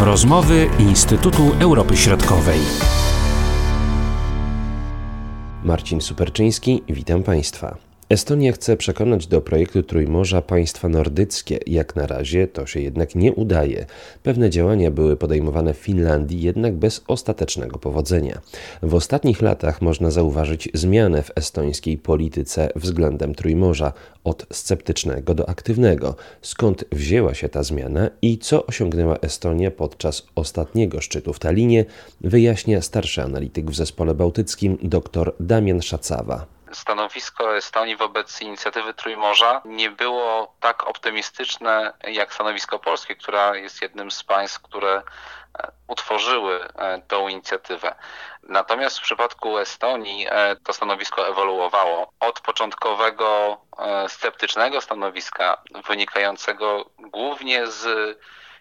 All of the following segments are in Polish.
Rozmowy Instytutu Europy Środkowej. Marcin Superczyński, witam Państwa. Estonia chce przekonać do projektu Trójmorza państwa nordyckie. Jak na razie to się jednak nie udaje. Pewne działania były podejmowane w Finlandii, jednak bez ostatecznego powodzenia. W ostatnich latach można zauważyć zmianę w estońskiej polityce względem Trójmorza od sceptycznego do aktywnego. Skąd wzięła się ta zmiana i co osiągnęła Estonia podczas ostatniego szczytu w Talinie, wyjaśnia starszy analityk w zespole bałtyckim dr Damian Szacawa stanowisko Estonii wobec inicjatywy Trójmorza nie było tak optymistyczne jak stanowisko polskie, która jest jednym z państw, które e, utworzyły e, tą inicjatywę. Natomiast w przypadku Estonii e, to stanowisko ewoluowało. Od początkowego sceptycznego stanowiska, wynikającego głównie z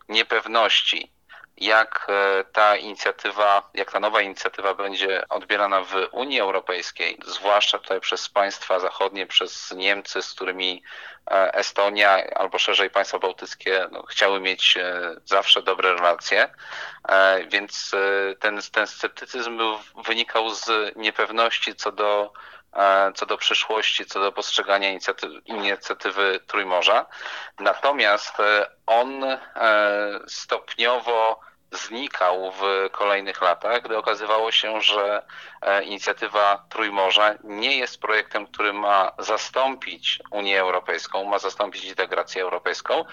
niepewności jak e, ta inicjatywa, jak ta nowa inicjatywa będzie odbierana w Unii Europejskiej, zwłaszcza tutaj przez państwa zachodnie, przez Niemcy, z którymi e, Estonia albo szerzej państwa bałtyckie no, chciały mieć e, zawsze dobre relacje. Więc ten, ten sceptycyzm wynikał z niepewności co do co do przyszłości, co do postrzegania inicjatywy, inicjatywy Trójmorza. Natomiast on stopniowo znikał w kolejnych latach, gdy okazywało się, że e, inicjatywa Trójmorza nie jest projektem, który ma zastąpić Unię Europejską, ma zastąpić integrację europejską,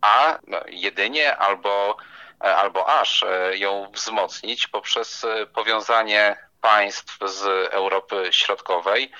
a no, jedynie albo, e, albo aż e, ją wzmocnić poprzez powiązanie państw z Europy Środkowej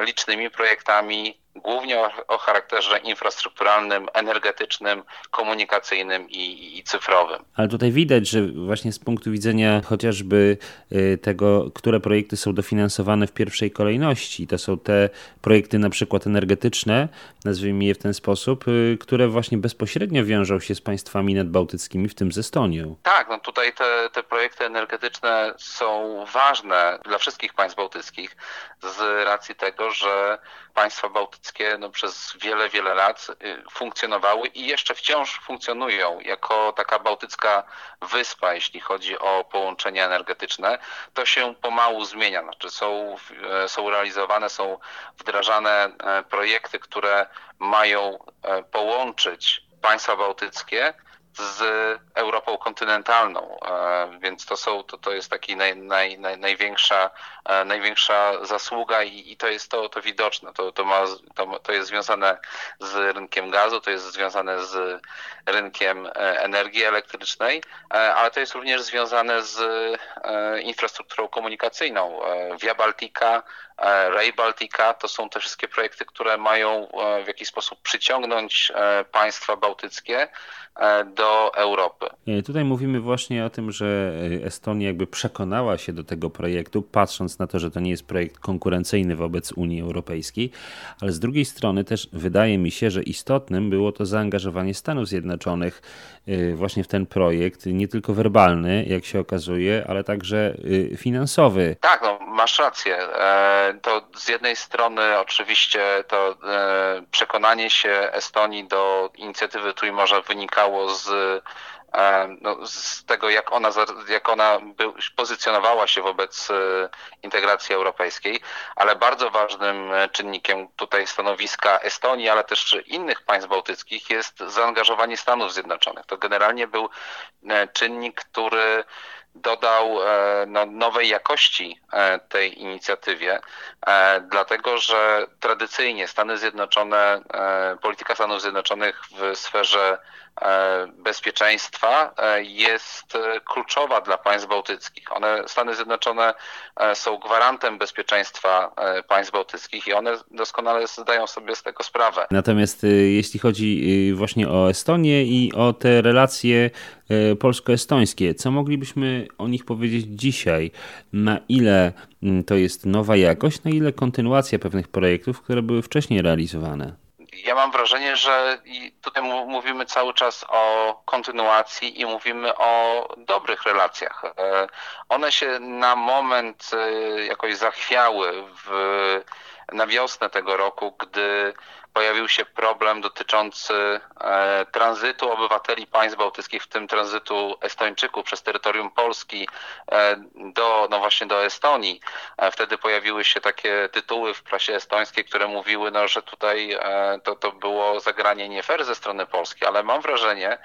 licznymi projektami głównie o, o, charakterze infrastrukturalnym, energetycznym, komunikacyjnym i, i, cyfrowym. Ale tutaj widać, że właśnie z punktu widzenia chociażby y, tego, które projekty są dofinansowane w pierwszej kolejności, to są te projekty na przykład energetyczne, nazwijmy je w ten sposób, y, które właśnie bezpośrednio wiążą się z państwami nadbałtyckimi, w tym ze Estonią. Tak, no tutaj te, te projekty energetyczne są ważne dla wszystkich państw bałtyckich z racji tego, że państwa bałtyckie no, przez wiele, wiele lat y, funkcjonowały i jeszcze wciąż funkcjonują jako taka bałtycka wyspa, jeśli chodzi o połączenia energetyczne. To się pomału zmienia, znaczy są, e, są realizowane, są wdrażane e, projekty, które mają e, połączyć państwa bałtyckie z Europą kontynentalną, e, więc to są, to, to jest taki naj, naj, naj, największa, e, największa zasługa i, i to jest to, to widoczne. To, to, ma, to, to jest związane z rynkiem gazu, to jest związane z rynkiem e, energii elektrycznej, ale to jest również związane z infrastrukturą komunikacyjną. Via Baltica, Ray Baltica to są te wszystkie projekty, które mają w jakiś sposób przyciągnąć państwa bałtyckie do Europy. Tutaj mówimy właśnie o tym, że Estonia jakby przekonała się do tego projektu, patrząc na to, że to nie jest projekt konkurencyjny wobec Unii Europejskiej, ale z drugiej strony też wydaje mi się, że istotnym było to zaangażowanie Stanów Zjednoczonych y, właśnie w ten projekt, nie tylko werbalny, jak się okazuje, ale także y, finansowy. Tak, no, masz rację. To z jednej strony oczywiście to e, przekonanie się Estonii do inicjatywy Trójmorza wynikało z E, no, z tego, jak ona, jak ona był, pozycjonowała się wobec e, integracji europejskiej, ale bardzo ważnym czynnikiem tutaj stanowiska Estonii, ale też innych państw bałtyckich jest zaangażowanie Stanów Zjednoczonych. To generalnie był czynnik, który dodał no, nowej jakości tej inicjatywie, dlatego że tradycyjnie Stany Zjednoczone, polityka Stanów Zjednoczonych w sferze E, bezpieczeństwa e, jest e, kluczowa dla państw bałtyckich. One, Stany Zjednoczone są gwarantem bezpieczeństwa państw bałtyckich i one doskonale zdają sobie z tego sprawę. Natomiast jeśli chodzi właśnie o Estonię i o te relacje polsko-estońskie, co moglibyśmy o nich powiedzieć dzisiaj? Na ile mm, to jest nowa jakość, na ile kontynuacja pewnych projektów, które były wcześniej realizowane? ja mam wrażenie, że tutaj mówimy cały czas o kontynuacji i mówimy o dobrych relacjach. E, one się na moment e, jakoś zachwiały w, na wiosnę tego roku, gdy pojawił się problem dotyczący tranzytu obywateli państw bałtyckich, w tym tranzytu Estończyków przez terytorium Polski do, no właśnie do Estonii. Wtedy pojawiły się takie tytuły w prasie estońskiej, które mówiły, no, że tutaj to, to było zagranie nie fair ze strony Polski, ale mam wrażenie,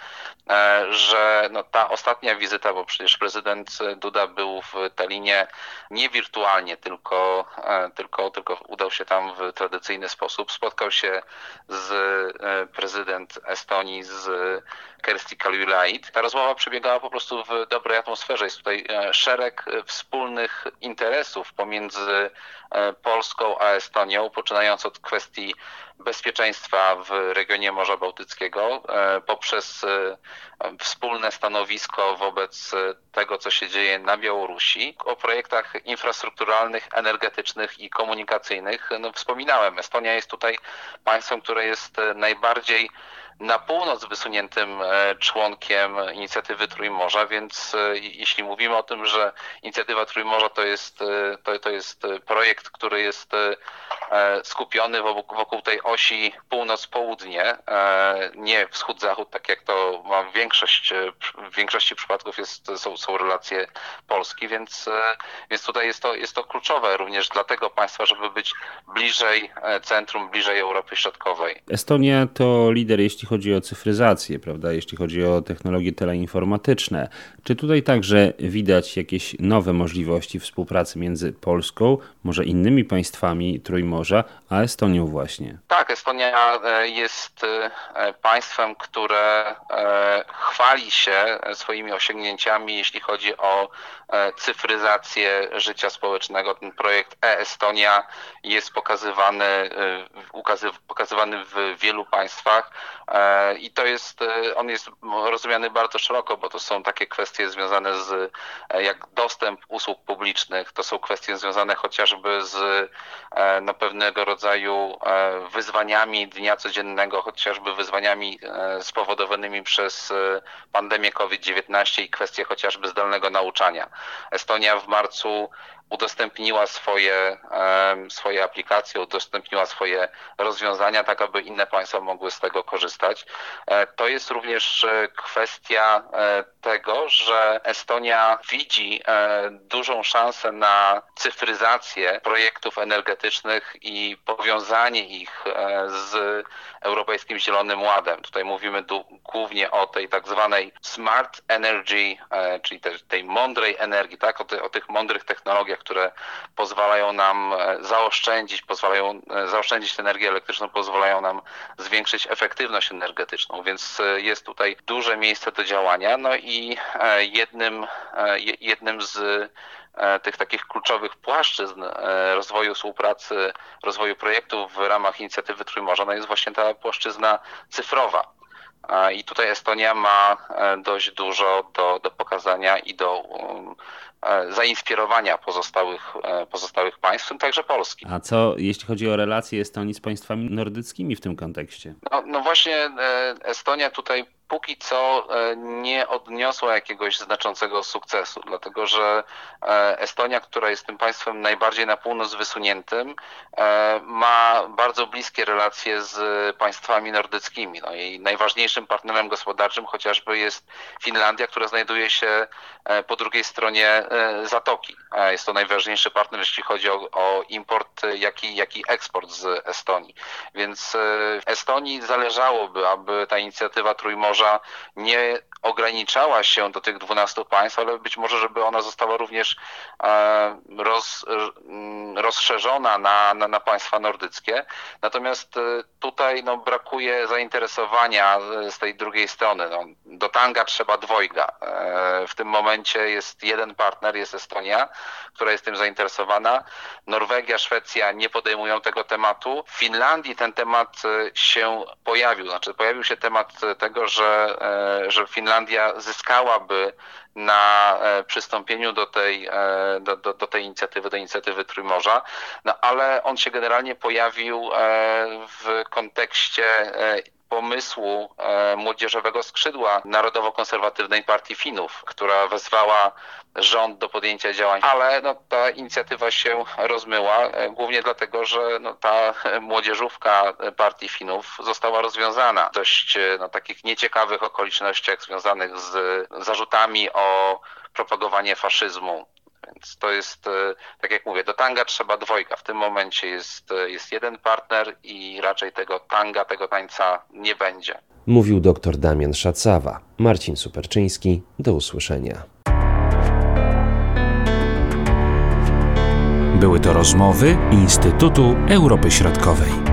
że no, ta ostatnia wizyta, bo przecież prezydent Duda był w Talinie nie wirtualnie, tylko, e, tylko, tylko udał się tam w tradycyjny sposób. Spotkał się z e, prezydent Estonii, z Kersti Kaljulaid. Ta rozmowa przebiegała po prostu w dobrej atmosferze. Jest tutaj e, szereg wspólnych interesów pomiędzy Polską a Estonią, poczynając od kwestii bezpieczeństwa w regionie Morza Bałtyckiego poprzez wspólne stanowisko wobec tego, co się dzieje na Białorusi. O projektach infrastrukturalnych, energetycznych i komunikacyjnych no, wspominałem. Estonia jest tutaj państwem, które jest najbardziej na północ wysuniętym e, członkiem inicjatywy Trójmorza, więc e, jeśli mówimy o tym, że inicjatywa Trójmorza to jest, e, to, to jest projekt, który jest skupiony wokół, wokół tej osi północ-południe, nie wschód-zachód, tak jak to ma większość, w większości przypadków jest, są, są relacje Polski, więc, więc tutaj jest to, jest to kluczowe również dla tego państwa, żeby być bliżej centrum, bliżej Europy Środkowej. Estonia to lider, jeśli chodzi o cyfryzację, prawda, jeśli chodzi o technologie teleinformatyczne. Czy tutaj także widać jakieś nowe możliwości współpracy między Polską, może innymi państwami Trójmorza, a Estonią właśnie? Tak, Estonia e, jest e, państwem, które e, chwali się swoimi osiągnięciami, jeśli chodzi o cyfryzację życia społecznego. Ten projekt e-Estonia jest pokazywany, pokazywany w wielu państwach. E, I to jest, e, on jest rozumiany bardzo szeroko, bo to są takie kwestie związane z e, jak dostęp usług publicznych, to są kwestie związane chociażby z no, pewnego rodzaju wyzwaniami dnia codziennego, chociażby wyzwaniami spowodowanymi przez pandemię COVID-19 i kwestie chociażby zdalnego nauczania. Estonia w marcu udostępniła swoje, swoje aplikacje, udostępniła swoje rozwiązania, tak aby inne państwa mogły z tego korzystać. E, to jest również e, kwestia e, tego, że Estonia widzi dużą szansę na cyfryzację projektów energetycznych i powiązanie ich z Europejskim Zielonym Ładem. Tutaj mówimy głównie o tej tak zwanej smart energy, czyli tej, mądrej energii, tak? o, ty, o tych mądrych technologiach, które pozwalają nam e, zaoszczędzić, pozwalają e, zaoszczędzić energię elektryczną, pozwalają nam zwiększyć efektywność energetyczną, więc e, jest tutaj duże miejsce do działania. No i jednym, jednym z tych takich kluczowych płaszczyzn rozwoju współpracy, rozwoju projektów w ramach inicjatywy Trójmorza no jest właśnie ta płaszczyzna cyfrowa. I tutaj Estonia ma dość dużo do, do pokazania i do um, zainspirowania pozostałych, e, pozostałych państw, w tym także Polski. A co jeśli chodzi o relacje Estonii z państwami nordyckimi w tym kontekście? No, no właśnie e, Estonia tutaj póki co e, nie odniosła jakiegoś znaczącego sukcesu, dlatego że e, Estonia, która jest tym państwem najbardziej na północ wysuniętym, e, ma bardzo bliskie relacje z państwami nordyckimi. No i najważniejszym partnerem gospodarczym chociażby jest Finlandia, która znajduje się po drugiej stronie zatoki. Jest to najważniejszy partner, jeśli chodzi o, o import, jak i, jak i eksport z Estonii. Więc Estonii zależałoby, aby ta inicjatywa Trójmorza morza nie ograniczała się do tych 12 państw, ale być może, żeby ona została również e, roz, mm, rozszerzona na, na, na, państwa nordyckie. Natomiast e, tutaj no, brakuje zainteresowania z tej drugiej strony. No, do tanga trzeba dwojga. E, w tym momencie jest jeden partner, jest Estonia, która jest tym zainteresowana. Norwegia, Szwecja nie podejmują tego tematu. W Finlandii ten temat się pojawił. Znaczy pojawił się temat tego, że, że Finlandia Finlandia zyskałaby na e, przystąpieniu do tej, e, do, do, do, tej inicjatywy, do inicjatywy Trójmorza, no ale on się generalnie pojawił e, w kontekście pomysłu e, młodzieżowego skrzydła Narodowo-Konserwatywnej Partii Finów, która wezwała rząd do podjęcia działań, ale no, ta inicjatywa się rozmyła, e, głównie dlatego, że no, ta młodzieżówka Partii Finów została rozwiązana w dość e, no, takich nieciekawych okolicznościach związanych z zarzutami o propagowanie faszyzmu. Więc to jest, e, tak jak mówię, do tanga trzeba dwojga. W tym momencie jest, e, jest jeden partner i raczej tego tanga, tego tańca nie będzie. Mówił dr Damian Szacawa. Marcin Superczyński. Do usłyszenia. Były to rozmowy Instytutu Europy Środkowej.